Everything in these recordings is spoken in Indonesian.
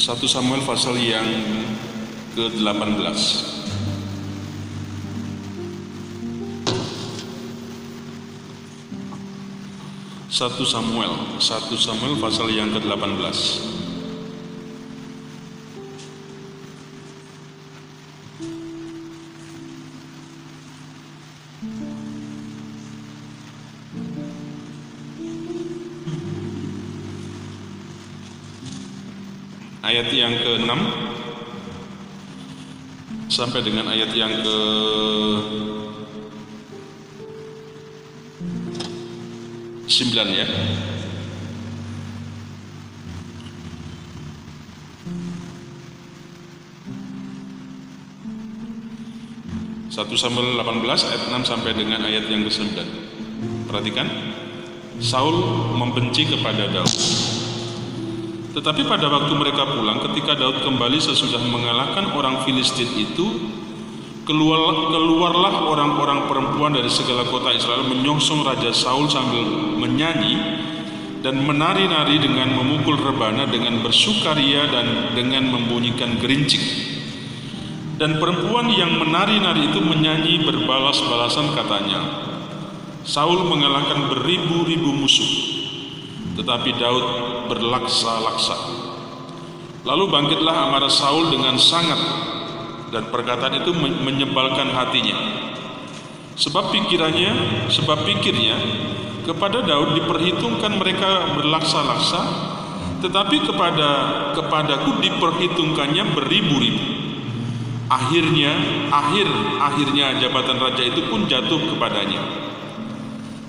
1 Samuel pasal yang ke-18 1 Samuel 1 Samuel pasal yang ke-18 ayat yang ke-6 sampai dengan ayat yang ke 9 ya. Satu Samuel 18 ayat 6 sampai dengan ayat yang ke-9. Perhatikan. Saul membenci kepada Daud. Tetapi pada waktu mereka pulang, ketika Daud kembali sesudah mengalahkan orang Filistin itu, keluar, keluarlah orang-orang perempuan dari segala kota Israel menyongsong Raja Saul sambil menyanyi dan menari-nari dengan memukul rebana dengan bersukaria dan dengan membunyikan gerincing. Dan perempuan yang menari-nari itu menyanyi berbalas-balasan katanya, Saul mengalahkan beribu-ribu musuh, tetapi Daud berlaksa-laksa. Lalu bangkitlah amarah Saul dengan sangat dan perkataan itu menyebalkan hatinya. Sebab pikirannya, sebab pikirnya kepada Daud diperhitungkan mereka berlaksa-laksa, tetapi kepada kepadaku diperhitungkannya beribu-ribu. Akhirnya, akhir akhirnya jabatan raja itu pun jatuh kepadanya.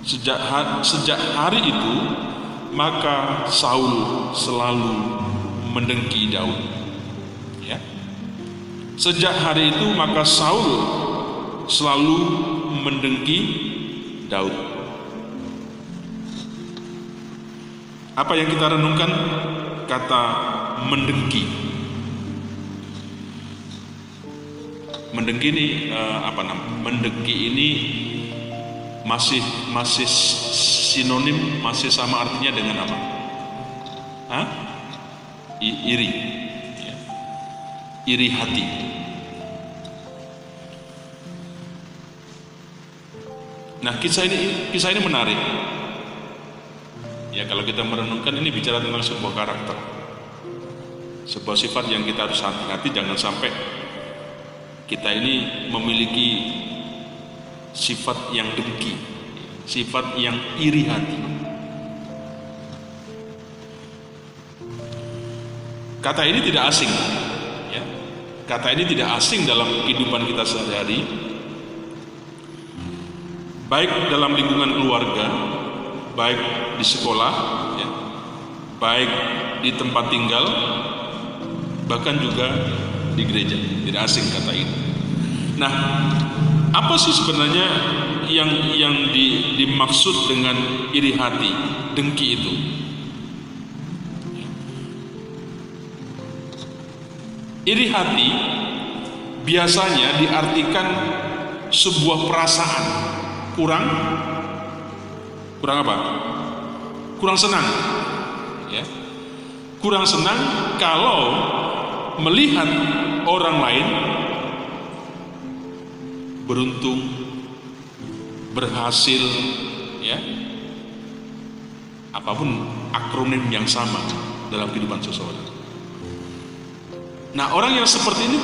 Sejak sejak hari itu maka Saul selalu mendengki Daud. Ya. Sejak hari itu maka Saul selalu mendengki Daud. Apa yang kita renungkan? Kata mendengki. Mendengki ini uh, apa namanya? Mendengki ini masih masih sinonim, masih sama artinya dengan apa? Hah? I, iri. Ya. Iri hati. Nah, kisah ini kisah ini menarik. Ya, kalau kita merenungkan ini bicara tentang sebuah karakter. Sebuah sifat yang kita harus hati-hati jangan sampai kita ini memiliki sifat yang dengki, sifat yang iri hati. Kata ini tidak asing, ya. Kata ini tidak asing dalam kehidupan kita sehari-hari, baik dalam lingkungan keluarga, baik di sekolah, ya, baik di tempat tinggal, bahkan juga di gereja. Tidak asing kata ini. Nah, apa sih sebenarnya yang yang di, dimaksud dengan iri hati, dengki itu? Iri hati biasanya diartikan sebuah perasaan kurang kurang apa? Kurang senang. Ya. Kurang senang kalau melihat orang lain beruntung berhasil ya. Apa pun akronim yang sama dalam kehidupan seseorang. Nah orang yang seperti ini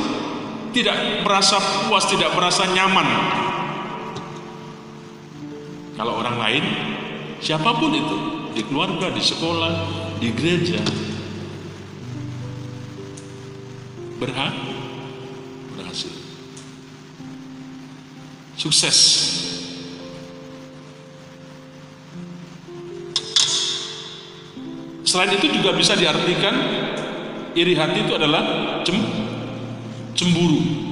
tidak merasa puas tidak merasa nyaman. Kalau orang lain siapa pun itu di keluarga di sekolah di gereja berhak sukses. Selain itu juga bisa diartikan iri hati itu adalah cem, cemburu.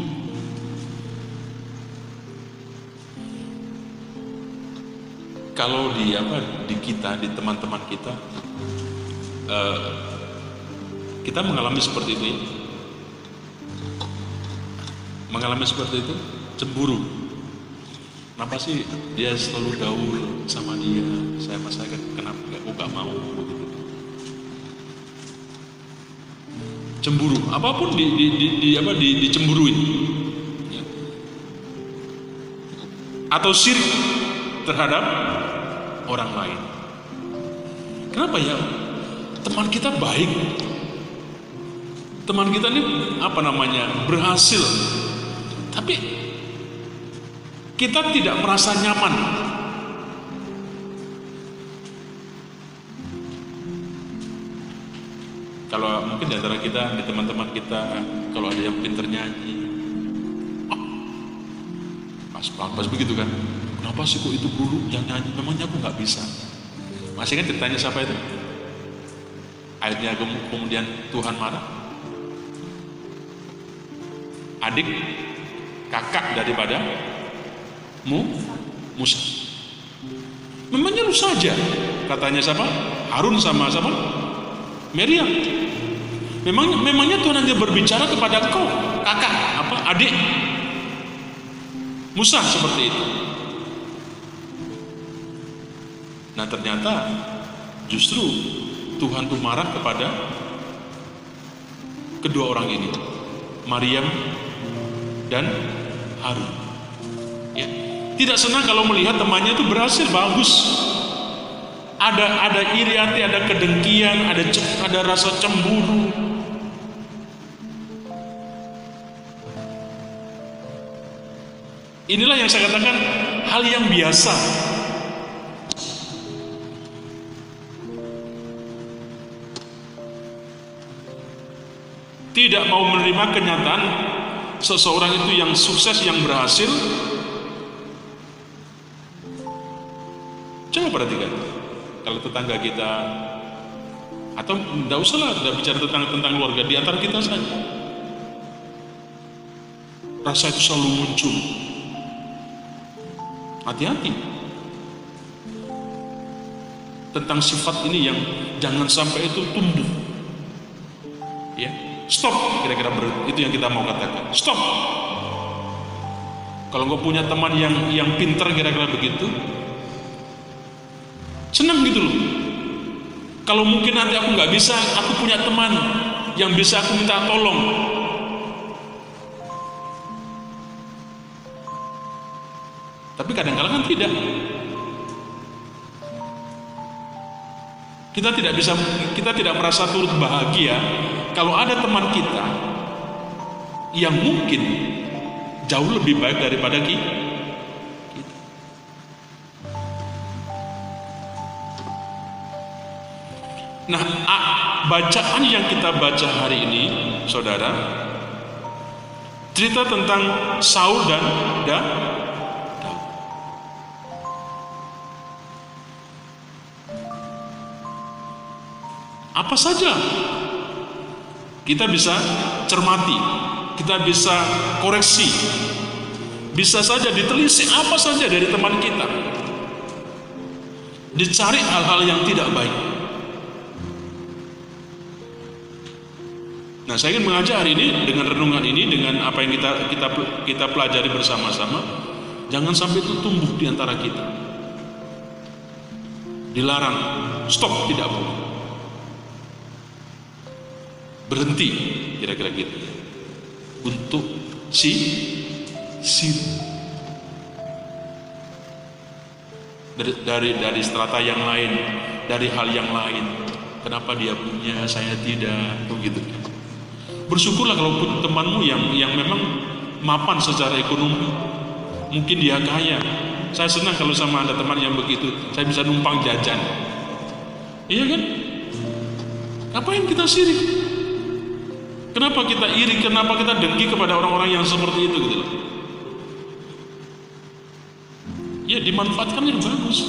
Kalau di apa di kita di teman-teman kita uh, kita mengalami seperti itu ya. Mengalami seperti itu cemburu kenapa sih dia selalu gaul sama dia saya mas saya kenapa gak, gak mau gitu. cemburu, apa pun di, di, di, di apa di, dicemburuin. Ya. Atau sirik terhadap orang lain. Kenapa ya? Teman kita baik. Teman kita ini apa namanya? berhasil. Tapi kita tidak merasa nyaman kalau mungkin di antara kita, di teman-teman kita, kalau ada yang pinter nyanyi, oh, pas begitu kan? Kenapa sih kok itu guru yang nyanyi? Memangnya aku nggak bisa. Masih kan ditanya siapa itu? Ayatnya kemudian Tuhan marah. Adik, kakak daripada mu, Musa. Lu saja, katanya siapa? Harun sama siapa? Miriam. Memang memangnya Tuhan hanya berbicara kepada kau, kakak, apa, adik. Musa seperti itu. Nah ternyata justru Tuhan tuh marah kepada kedua orang ini, Maryam dan Harun. Tidak senang kalau melihat temannya itu berhasil bagus. Ada ada iri hati, ada kedengkian, ada ada rasa cemburu, Inilah yang saya katakan hal yang biasa. Tidak mau menerima kenyataan seseorang itu yang sukses, yang berhasil. Perhatikan, kalau tetangga kita atau tidak usahlah tidak bicara tentang tentang keluarga di antara kita saja. Rasa itu selalu muncul Hati-hati. Tentang sifat ini yang jangan sampai itu tumbuh. Ya, stop kira-kira itu yang kita mau katakan. Stop. Kalau engkau punya teman yang yang pinter kira-kira begitu, senang gitu loh. Kalau mungkin nanti aku nggak bisa, aku punya teman yang bisa aku minta tolong, Tapi kadang-kadang kan tidak. Kita tidak bisa kita tidak merasa turut bahagia kalau ada teman kita yang mungkin jauh lebih baik daripada kita. Nah, bacaan yang kita baca hari ini, saudara, cerita tentang Saul dan dan Apa saja kita bisa cermati, kita bisa koreksi, bisa saja ditelisik apa saja dari teman kita. Dicari hal-hal yang tidak baik. Nah, saya ingin mengajak hari ini dengan renungan ini dengan apa yang kita kita kita pelajari bersama-sama, jangan sampai itu tumbuh di antara kita. Dilarang, stop tidak boleh. Berhenti kira-kira gitu. Untuk si si. Dari, dari dari strata yang lain dari hal yang lain. Kenapa dia punya saya tidak begitu bersyukurlah kalau temanmu yang yang memang mapan secara ekonomi. Mungkin dia kaya. Saya senang kalau sama ada teman yang begitu. Saya bisa numpang jajan. Iya kan? Ngapain kita sirik? Kenapa kita iri? Kenapa kita dengki kepada orang-orang yang seperti itu gitu? Ya dimanfaatkan yang bagus.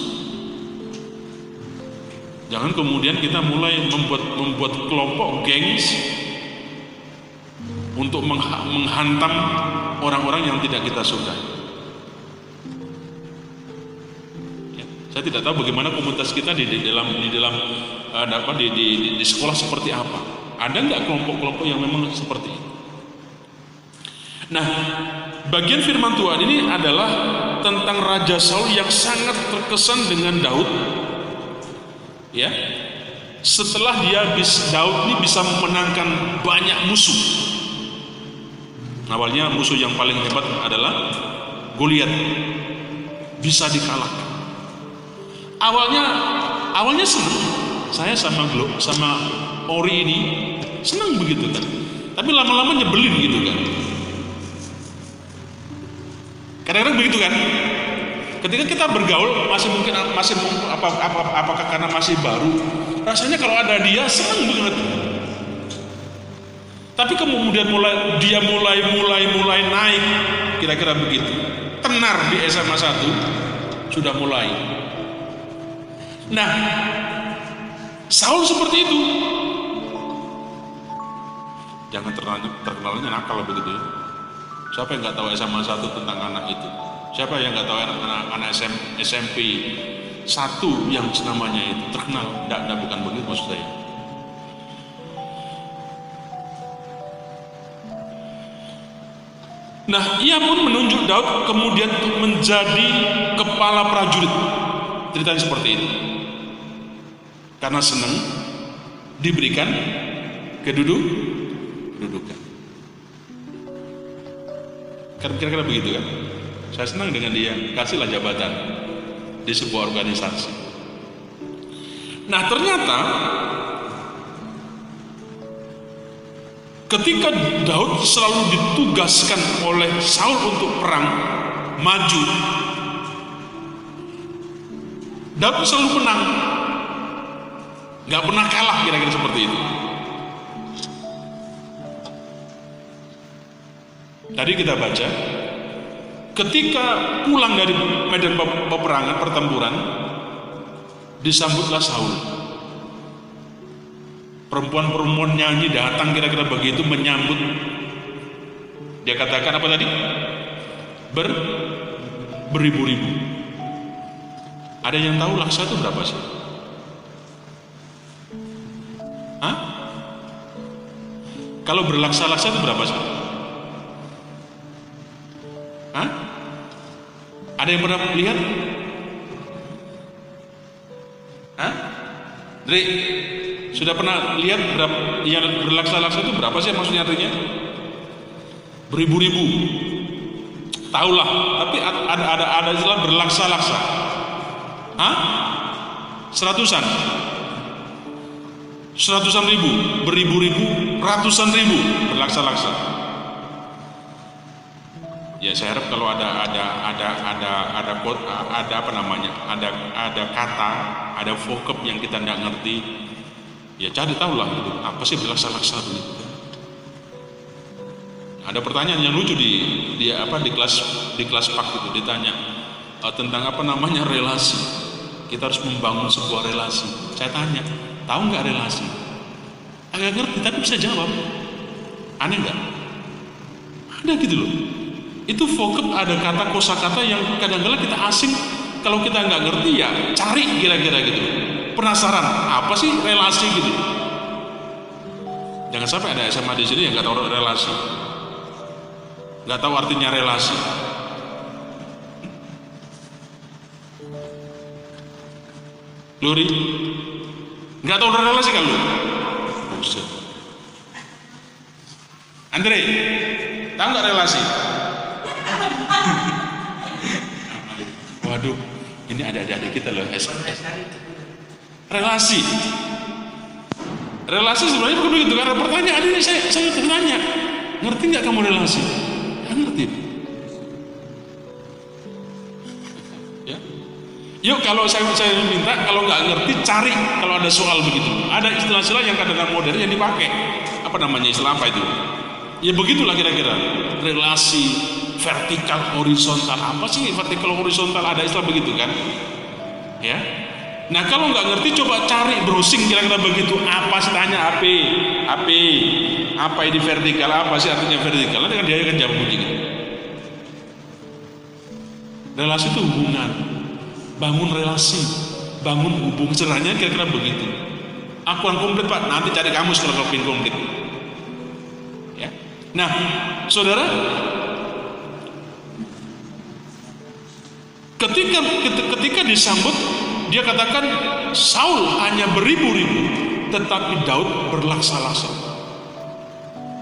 Jangan kemudian kita mulai membuat membuat kelompok gengs untuk menghantam orang-orang yang tidak kita suka. Ya, saya tidak tahu bagaimana komunitas kita di, di dalam di dalam uh, apa di, di, di sekolah seperti apa. Ada nggak kelompok-kelompok yang memang seperti itu? Nah, bagian firman Tuhan ini adalah tentang Raja Saul yang sangat terkesan dengan Daud. Ya. setelah dia Daud ini bisa memenangkan banyak musuh. Awalnya musuh yang paling hebat adalah Goliat bisa dikalahkan. Awalnya awalnya senang. Saya sama Glo, sama Ori ini senang begitu kan. Tapi lama-lama nyebelin gitu kan. Kadang-kadang begitu kan. Ketika kita bergaul masih mungkin masih apa, apa, apakah karena masih baru rasanya kalau ada dia senang banget tapi kemudian mulai dia mulai mulai mulai naik kira-kira begitu. Tenar di SMA 1 sudah mulai. Nah Saul seperti itu. Jangan terkenal, terkenalnya nakal begitu ya. Siapa yang nggak tahu SMA 1 tentang anak itu? Siapa yang nggak tahu anak-anak anak SMP satu yang namanya itu? Terkenal. Tidak bukan begitu maksud saya Nah, ia pun menunjuk Daud kemudian menjadi kepala prajurit. Ceritanya seperti itu. Karena senang diberikan keduduk kedudukan. Kira-kira begitu kan? Saya senang dengan dia, kasihlah jabatan di sebuah organisasi. Nah ternyata ketika Daud selalu ditugaskan oleh Saul untuk perang maju, Daud selalu menang, nggak pernah kalah kira-kira seperti itu. Tadi kita baca Ketika pulang dari medan peperangan pertempuran, disambutlah Saul. Perempuan-perempuan nyanyi datang kira-kira begitu menyambut. Dia katakan apa tadi? Ber beribu-ribu. Ada yang tahu laksa itu berapa sih? Hah? Kalau berlaksa-laksa itu berapa sih? Ada yang pernah melihat? Hah? Dri, sudah pernah lihat berapa yang berlaksa-laksa itu berapa sih maksudnya artinya? Beribu-ribu. Tahulah, tapi ada ada ada istilah berlaksa-laksa. Hah? Seratusan. Seratusan ribu, beribu-ribu, ratusan ribu berlaksa-laksa. Ya saya harap kalau ada ada ada ada ada ada apa namanya ada ada kata ada vocab yang kita tidak ngerti ya cari tahu lah gitu. apa sih berlaksa-laksa begitu ada pertanyaan yang lucu di di apa di kelas di kelas pak itu. Ditanya uh, tentang apa namanya relasi? Kita harus membangun sebuah relasi. Saya tanya tahu nggak relasi? Agak ngerti tapi bisa jawab. Aneh nggak? Ada gitu loh. Itu vocab ada kata kosakata yang kadang-kadang kita asing. Kalau kita nggak ngerti ya cari kira-kira gitu penasaran apa sih relasi gitu? Jangan sampai ada SMA di sini yang nggak tahu relasi. Nggak tahu artinya relasi. Luri nggak tahu relasi kan lu Andre tahu nggak relasi? Waduh, ini ada adik-adik kita loh SMS. Relasi. Relasi sebenarnya bukan begitu karena pertanyaan ini saya saya bertanya, ngerti nggak kamu relasi? Ya ngerti. Ya. Yuk kalau saya saya minta kalau nggak ngerti cari kalau ada soal begitu. Ada istilah-istilah yang kadang-kadang modern yang dipakai. Apa namanya istilah apa itu? Ya begitulah kira-kira relasi vertikal horizontal apa sih vertikal horizontal ada istilah begitu kan ya nah kalau nggak ngerti coba cari browsing kira-kira begitu. Apa sih tanya apa apa apa ini vertikal? Apa sih artinya vertikal? Nanti kan dia akan jawab begini. Relasi itu hubungan. Bangun relasi. Bangun hubungan sebenarnya kira-kira begitu. Aku komplit pak. Nanti cari kamu setelah kau komplit. Ya. Nah saudara Ketika ketika disambut dia katakan Saul hanya beribu-ribu tetapi Daud berlaksa-laksa.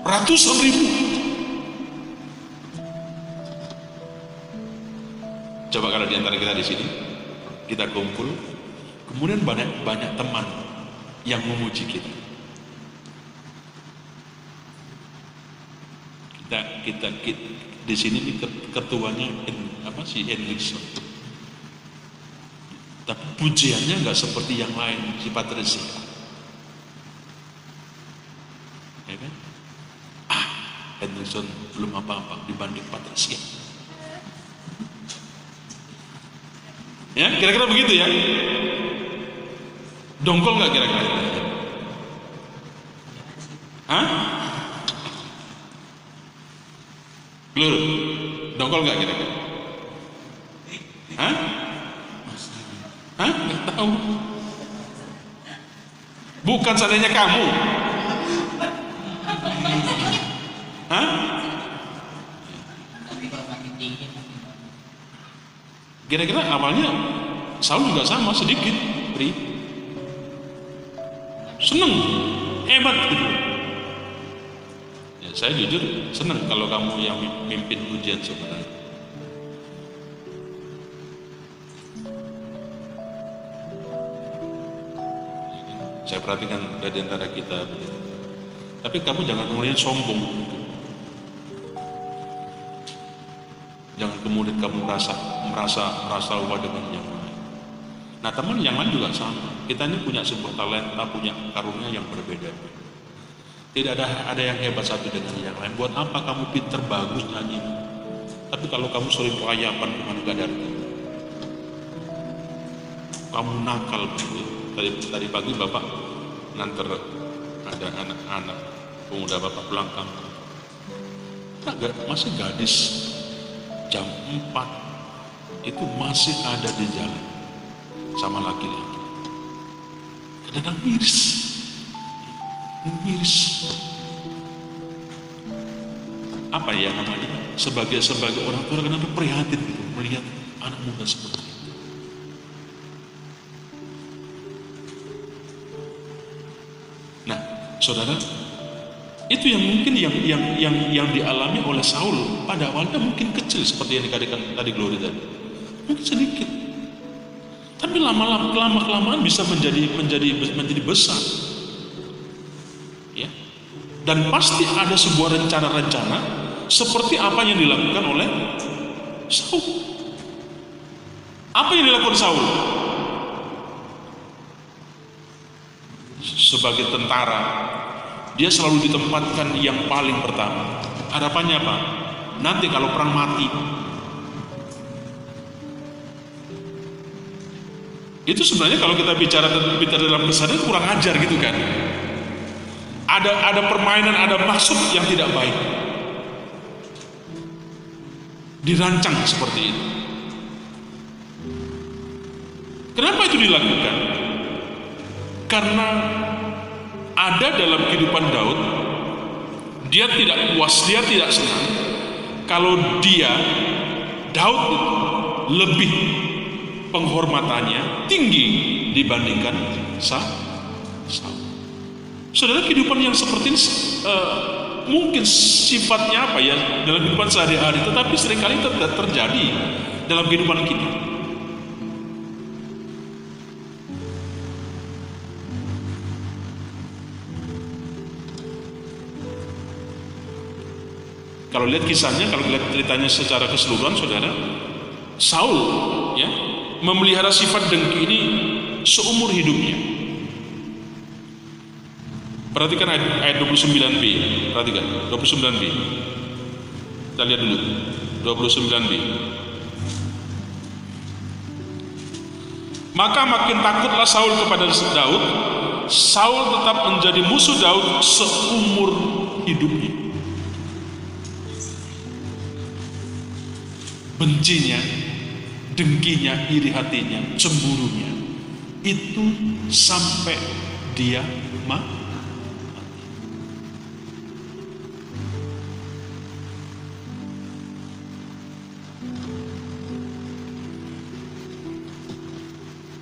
Ratusan ribu. Coba kalau di antara kita di sini, kita kumpul, kemudian banyak banyak teman yang memuji kita. Kita kita, kita di sini ketuanya apa sih Hendrickson. Tapi pujiannya nggak seperti yang lain, si Patricia. Ya kan? Ah, Hendrickson belum apa-apa dibanding Patricia. Ya, kira-kira begitu ya. Dongkol nggak kira-kira? Hah? Blur, dongkol nggak kira-kira? Hah? Hah? Nggak tahu. Bukan seandainya kamu. Hah? Kira-kira awalnya Saul juga sama sedikit, Pri. Seneng, hebat gitu. Ya, saya jujur seneng kalau kamu yang mimpin ujian sebenarnya. Saya perhatikan dari antara kita Tapi kamu jangan kemudian sombong. Jangan kemudian kamu merasa merasa merasa lupa dengan yang lain. Nah teman yang lain juga sama. Kita ini punya sebuah talenta, punya karunia yang berbeda. Tidak ada ada yang hebat satu dengan yang lain. Buat apa kamu pinter bagus nyanyi? Tapi kalau kamu sering kelayapan ke mana gak dari kamu nakal begitu. Tadi, tadi pagi bapak nganter ada anak-anak pemuda bapak pulang kampung. Nah, masih gadis jam 4 itu masih ada di jalan sama laki-laki. Kadang miris, miris. Apa ya namanya? Sebagai sebagai orang tua kenapa prihatin gitu melihat anak muda seperti itu. Saudara, itu yang mungkin yang yang yang yang dialami oleh Saul pada awalnya mungkin kecil seperti yang dikatakan tadi Glory tadi. Mungkin sedikit. Tapi lama-lama lama kelamaan bisa menjadi menjadi menjadi besar. Ya. Dan pasti ada sebuah rencana-rencana seperti apa yang dilakukan oleh Saul. Apa yang dilakukan Saul? Sebagai tentara, dia selalu ditempatkan yang paling pertama. Harapannya apa? Nanti kalau perang mati, Itu sebenarnya kalau kita bicara bicara dalam kesadaran kurang ajar gitu kan. Ada ada permainan, ada maksud yang tidak baik. Dirancang seperti itu. Kenapa itu dilakukan? Karena ada dalam kehidupan Daud dia tidak puas, dia tidak senang kalau dia Daud lebih penghormatannya tinggi dibandingkan Saul. Saudara kehidupan yang seperti ini uh, mungkin sifatnya apa ya dalam kehidupan sehari-hari, tetapi sering kali ter terjadi dalam kehidupan kita. Kalau lihat kisahnya, kalau lihat ceritanya secara keseluruhan, saudara, Saul, ya, memelihara sifat dengki ini seumur hidupnya. Perhatikan ayat, ayat 29b, perhatikan 29b. Kita lihat dulu 29b. Maka makin takutlah Saul kepada Daud. Saul tetap menjadi musuh Daud seumur hidupnya. Bencinya dengkinya, iri hatinya, cemburunya itu sampai dia mati.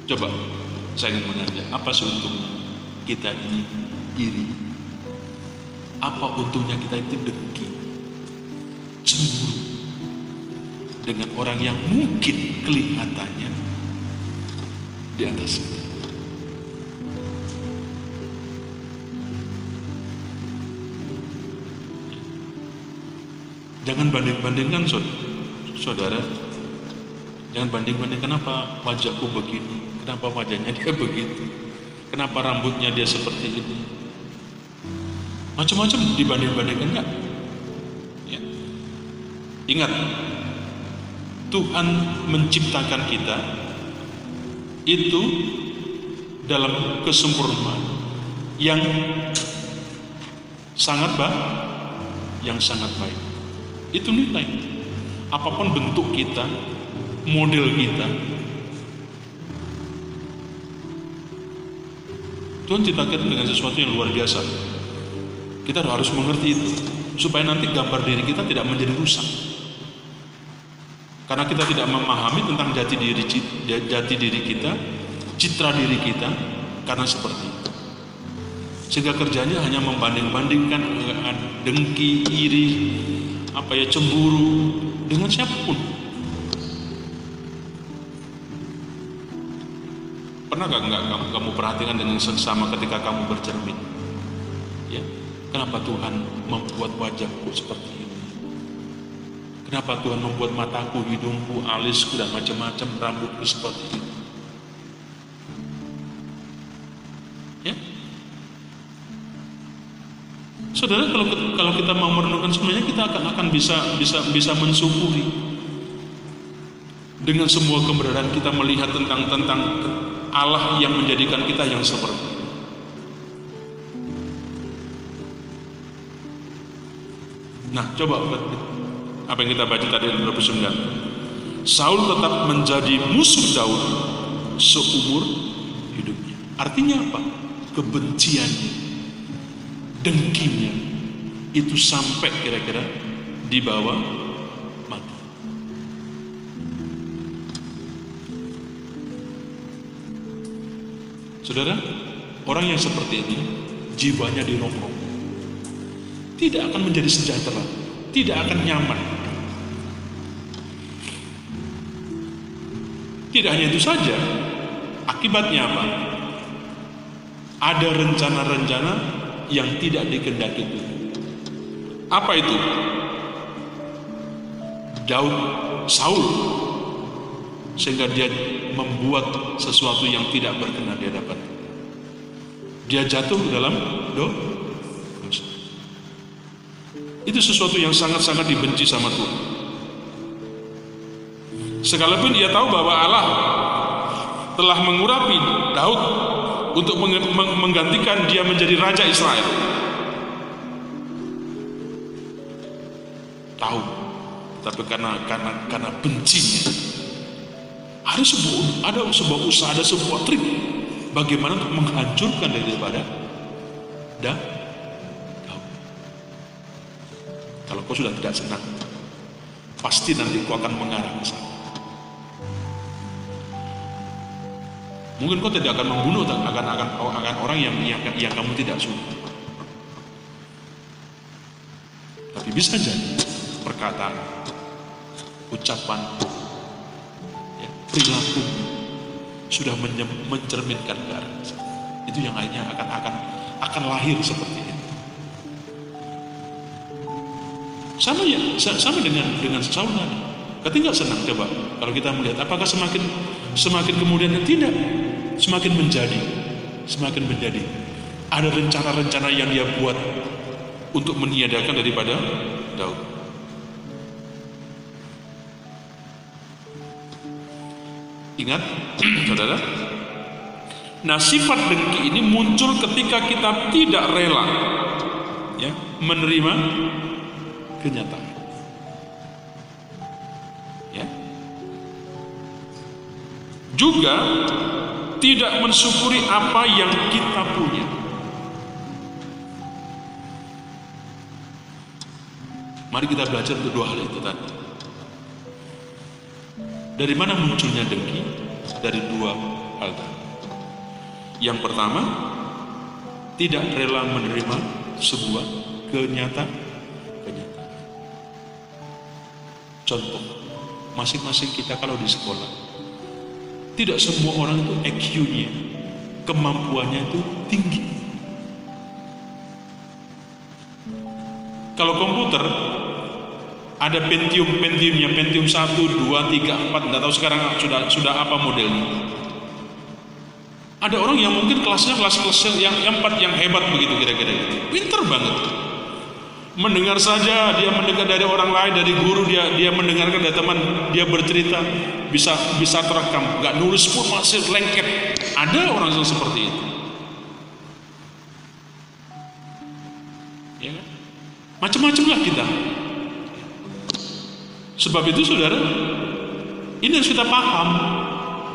Coba saya ingin menanya, apa sih untungnya? kita ini iri? Apa untungnya kita itu dengki, cemburu dengan orang yang mungkin kelihatannya di atas kita? Jangan banding-bandingkan saudara. Jangan banding-bandingkan kenapa wajahku begini, kenapa wajahnya dia begitu, kenapa rambutnya dia seperti ini. Macam-macam dibanding-bandingkan enggak? Ya. Ingat, Tuhan menciptakan kita itu dalam kesempurnaan yang sangat baik, yang sangat baik. Itu nilai. Apa pun bentuk kita, model kita. Tuhan ciptakan dengan sesuatu yang luar biasa. Kita harus mengerti itu supaya nanti gambar diri kita tidak menjadi rusak. Karena kita tidak memahami tentang jati diri jati diri kita, citra diri kita karena seperti itu. Sehingga kerjanya hanya membanding-bandingkan dengki, iri, apa ya cemburu dengan siapa pun. Pernah gak enggak kamu, kamu perhatikan dengan seksama ketika kamu bercermin? Ya, kenapa Tuhan membuat wajahku seperti ini? Kenapa Tuhan membuat mataku, hidungku, alisku dan macam-macam rambutku seperti ini? Ya, Saudara kalau kalau kita mau merenungkan semuanya kita akan akan bisa bisa bisa mensyukuri dengan semua keberadaan kita melihat tentang tentang Allah yang menjadikan kita yang seperti Nah, coba apa yang kita baca tadi di 29. Saul tetap menjadi musuh Daud seumur hidupnya. Artinya apa? Kebenciannya dengkinya itu sampai kira-kira di bawah mati. Saudara, orang yang seperti ini jiwanya dirongrong. Tidak akan menjadi sejahtera, tidak akan nyaman. Tidak hanya itu saja, akibatnya apa? Ada rencana-rencana yang tidak dikendaki Tuhan. Apa itu? Daud Saul sehingga dia membuat sesuatu yang tidak berkenan di hadapan. Dia jatuh ke dalam dosa. Itu sesuatu yang sangat-sangat dibenci sama Tuhan. Sekalipun dia tahu bahwa Allah telah mengurapi Daud untuk menggantikan dia menjadi raja Israel. Tahu, tapi karena karena karena bencinya ada sebuah ada sebuah usaha, ada sebuah trik bagaimana untuk menghancurkan daripada dan Daud. Kalau kau sudah tidak senang, pasti nanti kau akan mengarah ke sana. Mungkin kau tidak akan membunuh akan akan akan orang yang yang, yang kamu tidak suka. Tapi bisa jadi perkataan, ucapan, ya, perilaku sudah mencerminkan arah itu yang lainnya akan akan akan lahir seperti itu. Sama ya, sama dengan dengan Saul tadi. Ketika senang coba kalau kita melihat apakah semakin semakin kemudian tidak semakin menjadi, semakin menjadi. Ada rencana-rencana yang dia buat untuk meniadakan daripada Daud. Ingat, saudara, nah sifat dengki ini muncul ketika kita tidak rela ya, menerima kenyataan. Ya. Juga tidak mensyukuri apa yang kita punya. Mari kita belajar untuk dua hal itu tadi. Dari mana munculnya dengki? Dari dua hal tadi. Yang pertama, tidak rela menerima sebuah kenyataan. kenyataan. Contoh, masing-masing kita kalau di sekolah, tidak semua orang itu EQ-nya, kemampuannya itu tinggi. Kalau komputer, ada Pentium, Pentiumnya, Pentium 1, 2, 3, 4, tidak tahu sekarang sudah sudah apa modelnya. Ada orang yang mungkin kelasnya kelas-kelas yang, yang empat yang hebat begitu kira-kira gitu. Pinter banget. Mendengar saja dia mendengar dari orang lain, dari guru dia dia mendengarkan dari teman, dia bercerita bisa bisa terekam, nggak nulis pun masih lengket. Ada orang yang seperti itu. Ya kan? Macam-macam lah kita. Sebab itu saudara, ini harus kita paham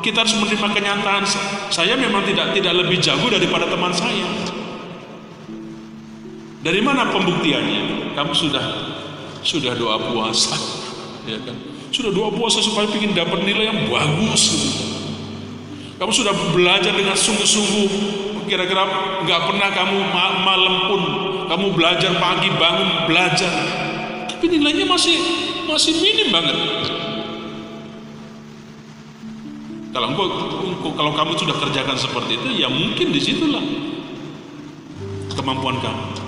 kita harus menerima kenyataan saya memang tidak tidak lebih jago daripada teman saya dari mana pembuktiannya kamu sudah sudah doa puasa ya kan sudah doa puasa supaya ingin dapat nilai yang bagus. Kamu sudah belajar dengan sungguh-sungguh. Kira-kira nggak pernah kamu malam pun kamu belajar pagi bangun belajar. Tapi nilainya masih masih minim banget. Kalau kalau kamu sudah kerjakan seperti itu, ya mungkin di situlah kemampuan kamu.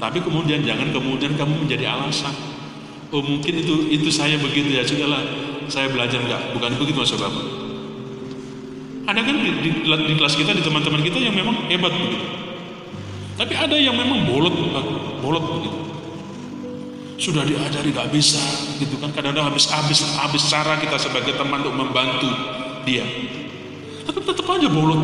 Tapi kemudian jangan kemudian kamu menjadi alasan. Oh mungkin itu itu saya begitu ya. Sudahlah saya belajar enggak bukan begitu maksud bapak. Ada kan di, di, di kelas kita di teman-teman kita yang memang hebat begitu. Tapi ada yang memang bolot bolot begitu. Sudah diajari gak bisa gitu kan. Kadang-kadang habis habis habis cara kita sebagai teman untuk membantu dia. Tapi tetap aja bolot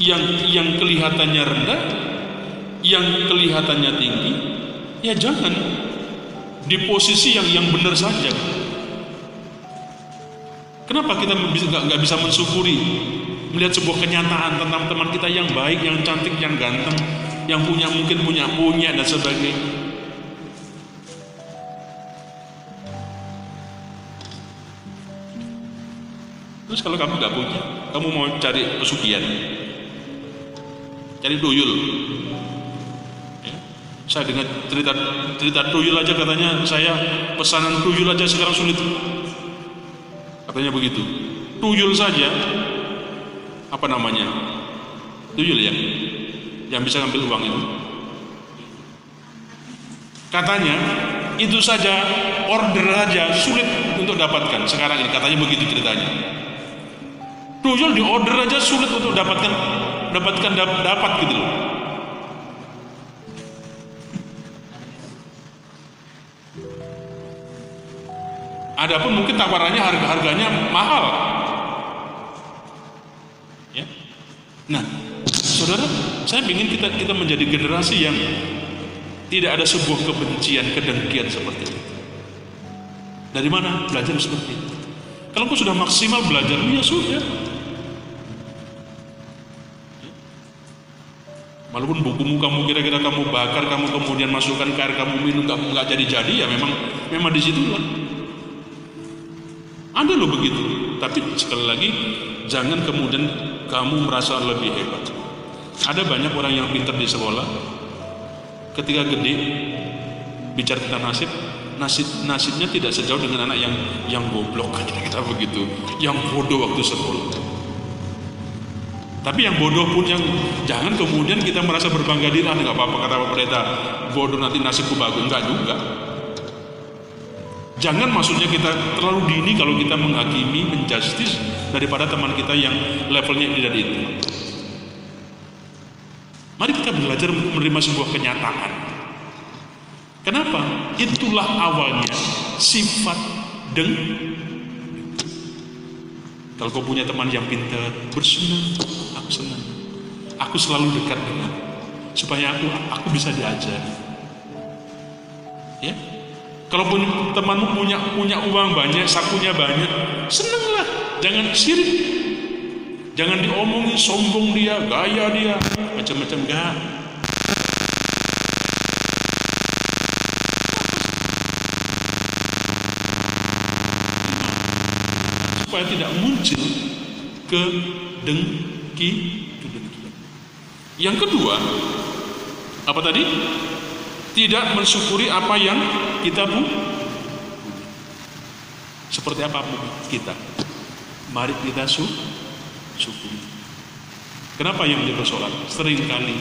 yang yang kelihatannya rendah yang kelihatannya tinggi ya jangan. Di posisi yang yang benar saja. Kenapa kita nggak bisa mensyukuri melihat sebuah kenyataan tentang teman kita yang baik, yang cantik, yang ganteng, yang punya mungkin punya punya dan sebagainya. Terus kalau kamu nggak punya, kamu mau cari pesugihan, cari tuyul. Ya. Saya dengar cerita cerita tuyul aja katanya saya pesanan tuyul aja sekarang sulit. Katanya begitu. Tuyul saja apa namanya tuyul ya yang bisa ngambil uang itu katanya itu saja order saja sulit untuk dapatkan sekarang ini katanya begitu ceritanya tuyul di order aja sulit untuk dapatkan dapatkan dapat gitu loh Adapun mungkin tawarannya harga-harganya mahal, Nah, saudara, saya ingin kita kita menjadi generasi yang tidak ada sebuah kebencian, kedengkian seperti itu. Dari mana belajar seperti itu? Kalau kau sudah maksimal belajar, ya sudah. Walaupun bukumu kamu kira-kira kamu bakar, kamu kemudian masukkan ke air, kamu minum, kamu nggak jadi-jadi, ya memang memang di situlah. Ada loh begitu. Tapi sekali lagi, jangan kemudian kamu merasa lebih hebat. Ada banyak orang yang pintar di sekolah, ketika gede bicara tentang nasib, nasib nasibnya tidak sejauh dengan anak yang yang goblok kita begitu, yang bodoh waktu sekolah. Tapi yang bodoh pun yang jangan kemudian kita merasa berbangga diri, ah nggak apa-apa kata Pendeta, bodoh nanti nasibku bagus, enggak juga. Jangan maksudnya kita terlalu dini kalau kita menghakimi, menjustis daripada teman kita yang levelnya tidak itu. Mari kita belajar menerima sebuah kenyataan. Kenapa? Itulah awalnya sifat deng. Kalau kau punya teman yang pintar, bersenang, aku senang. Aku selalu dekat dengan supaya aku aku bisa diajar. Ya, Kalaupun temanmu punya punya uang banyak, sakunya banyak, senanglah. Jangan sirik. Jangan diomongin sombong dia, gaya dia, macam-macam gak. supaya tidak muncul ke dengki Yang kedua, apa tadi? Tidak mensyukuri apa yang kita punya. Seperti apa kita? Mari kita syukuri. Kenapa yang menjadi persoalan? Seringkali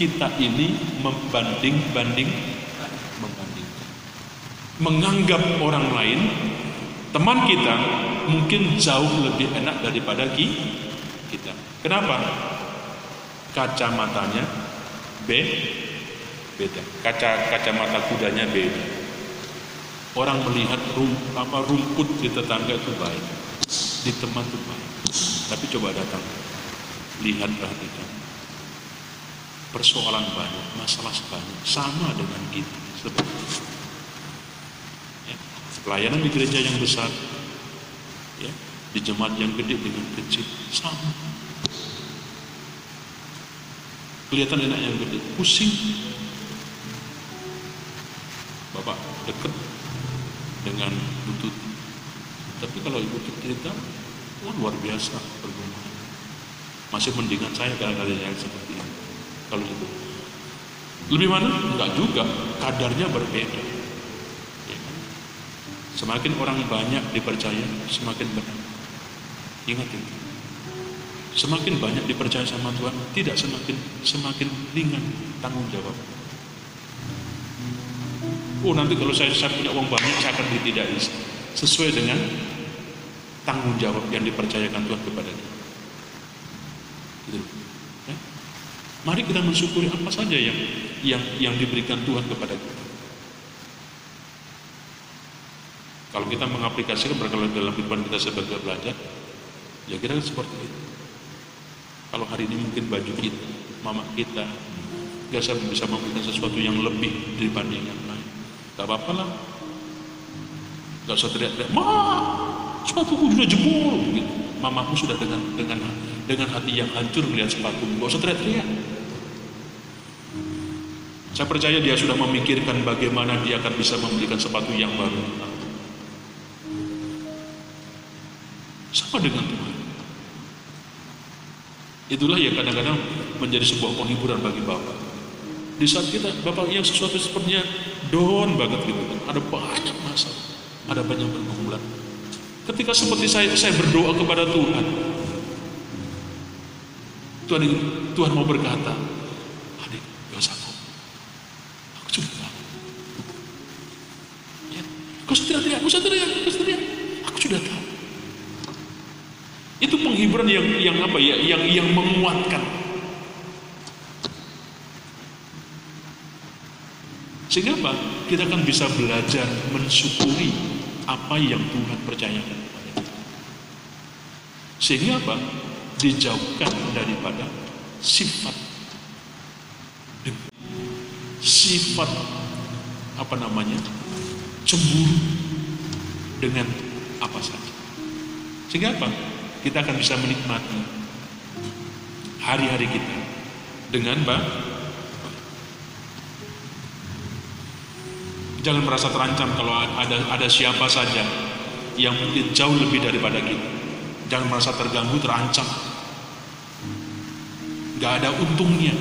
kita ini membanding-banding membandingkan. Menganggap orang lain teman kita mungkin jauh lebih enak daripada kita. Kenapa? Kacamatanya B beda. Kaca kacamata kudanya beda. Orang melihat rum, apa rumput di tetangga itu baik, di teman itu baik. Tapi coba datang, lihat perhatikan. Persoalan banyak, masalah banyak, sama dengan kita sebenarnya pelayanan di gereja yang besar ya di jemaat yang gede dengan kecil sama. Kelihatan enak yang gede pusing. Bapak deket dengan butut tapi kalau ibu cerita wah luar biasa pergumulan. Masih mendingan saya kadang-kadang yang seperti ini. Kalau itu lebih mana? enggak juga. Kadarnya berbeda. Semakin orang banyak dipercaya, semakin benar. Ingat itu. Semakin banyak dipercaya sama Tuhan, tidak semakin semakin ringan tanggung jawab. Oh nanti kalau saya, saya punya uang banyak, saya akan ditidai sesuai dengan tanggung jawab yang dipercayakan Tuhan kepada kita. Gitu. Ya? Mari kita mensyukuri apa saja yang yang yang diberikan Tuhan kepada kita. Kalau kita mengaplikasikan dalam kehidupan kita sebagai pelajar, ya kira seperti itu. Kalau hari ini mungkin baju kita, mama kita, gak bisa memberikan sesuatu yang lebih dibanding yang lain. Gak apa-apa lah. Gak usah teriak-teriak, ma, sepatuku sudah jebol. Gitu. Mamamu sudah dengan dengan dengan hati yang hancur melihat sepatu, gak usah teriak-teriak. Saya percaya dia sudah memikirkan bagaimana dia akan bisa memberikan sepatu yang baru. Sama dengan Tuhan. Itulah yang kadang-kadang menjadi sebuah penghiburan bagi Bapak. Di saat kita, Bapak yang sesuatu sepertinya down banget gitu kan. Ada banyak masalah, ada banyak pergumulan. Ketika seperti saya, saya berdoa kepada Tuhan. Tuhan Tuhan mau berkata, adik, usah kok. Aku tahu. Ya, kau kau sudah teriak, kau teriak. Aku sudah tahu. Itu penghiburan yang yang apa ya, yang yang menguatkan. Sehingga apa? Kita akan bisa belajar mensyukuri apa yang Tuhan percayakan kepada kita. Sehingga apa? Dijauhkan daripada sifat sifat apa namanya cemburu dengan apa saja. Sehingga apa? Kita akan bisa menikmati hari-hari kita dengan baik. Jangan merasa terancam kalau ada ada siapa saja yang mungkin jauh lebih daripada kita. Jangan merasa terganggu, terancam. Gak ada untungnya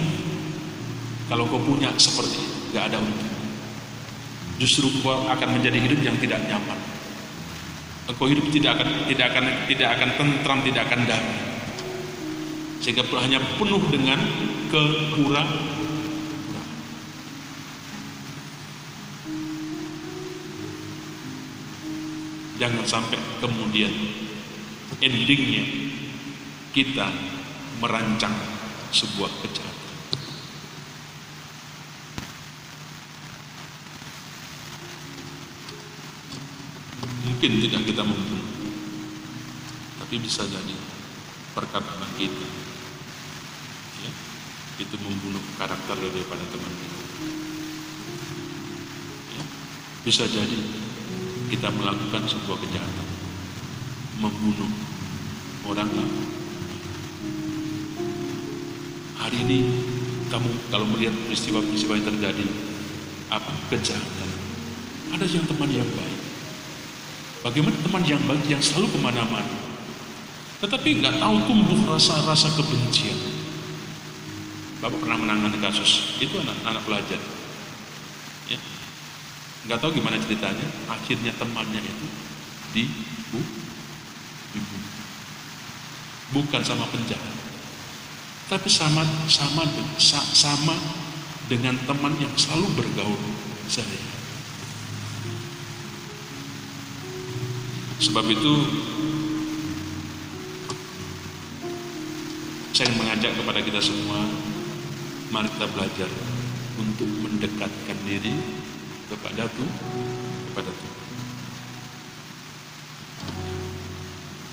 kalau kau punya seperti itu. Gak ada untung. Justru kau akan menjadi hidup yang tidak nyaman engkau hidup tidak akan tidak akan tidak akan tentram, tidak akan damai. Sehingga hanya penuh dengan kekurang Jangan sampai kemudian endingnya kita merancang sebuah kejahatan. Mungkin tidak kita membunuh. Tapi bisa jadi perkataan kita ya, itu membunuh karakter daripada teman kita. Ya, bisa jadi kita melakukan sebuah kejahatan membunuh orang lain. Hari ini kamu kalau melihat peristiwa-peristiwa yang terjadi apa kejahatan? Ada yang teman yang baik Bagaimana teman yang baik yang selalu ke mana-mana tetapi nggak tahu tumbuh rasa-rasa kebencian. Bapak pernah menangani kasus itu anak-anak pelajar, ya nggak tahu gimana ceritanya, akhirnya temannya itu dibunuh, dibunuh. bukan sama penjahat, tapi sama sama sama dengan teman yang selalu bergaul saya. Sebab itu saya mengajak kepada kita semua mari kita belajar untuk mendekatkan diri kepada Tuhan kepada Tuhan.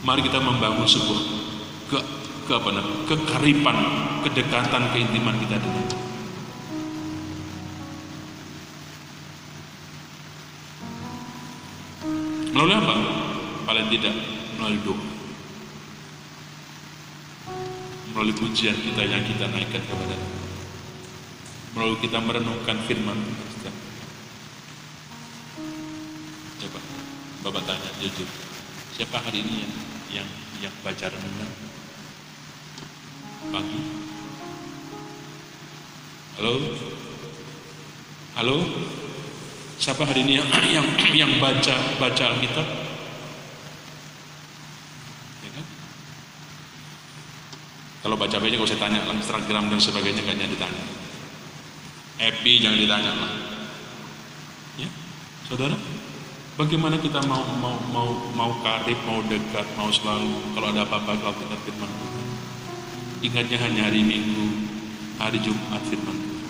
Mari kita membangun sebuah ke, ke apa namanya, kekaripan, kedekatan, keintiman kita dengan Tuhan. Melalui apa? Paling tidak melalui doa. Melalui pujian kita yang kita naikkan kepada. Melalui kita merenungkan firman Tuhan. Coba, Bapak tanya jujur. Siapa hari ini yang yang, yang baca renungan? Pagi. Halo? Halo? Siapa hari ini yang yang, yang baca baca Alkitab? Ya kan? Kalau baca baca kalau saya tanya lah Instagram dan sebagainya kayaknya ditanya. Epi jangan ditanya lah. Ya, saudara, bagaimana kita mau mau mau mau karib, mau dekat, mau selalu kalau ada apa-apa kalau kita firman Tuhan. Ingatnya hanya hari Minggu, hari Jumat firman Tuhan.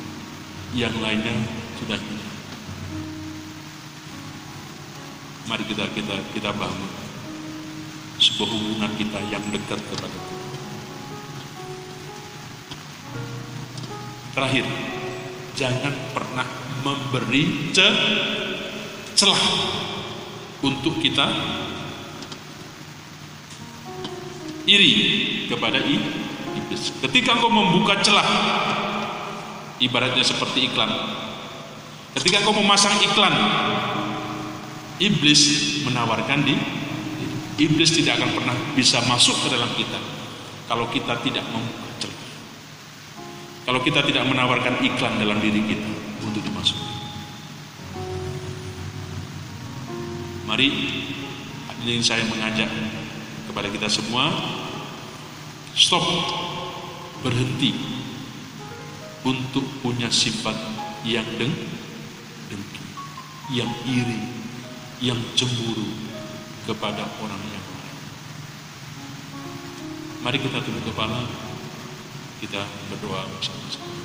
Yang lainnya sudah hilang. Mari kita kita kita bangun sebuah hubungan kita yang dekat kepada Tuhan. Terakhir, jangan pernah memberi ce celah untuk kita iri kepada iblis. Ketika engkau membuka celah, ibaratnya seperti iklan. Ketika engkau memasang iklan, iblis menawarkan di iblis tidak akan pernah bisa masuk ke dalam kita kalau kita tidak. Kalau kita tidak menawarkan iklan dalam diri kita untuk dimasuki. Mari ini saya mengajak kepada kita semua stop berhenti untuk punya sifat yang deng dengki, yang iri, yang cemburu kepada orang yang lain. Mari kita tunduk kepala, kita berdoa bersama-sama.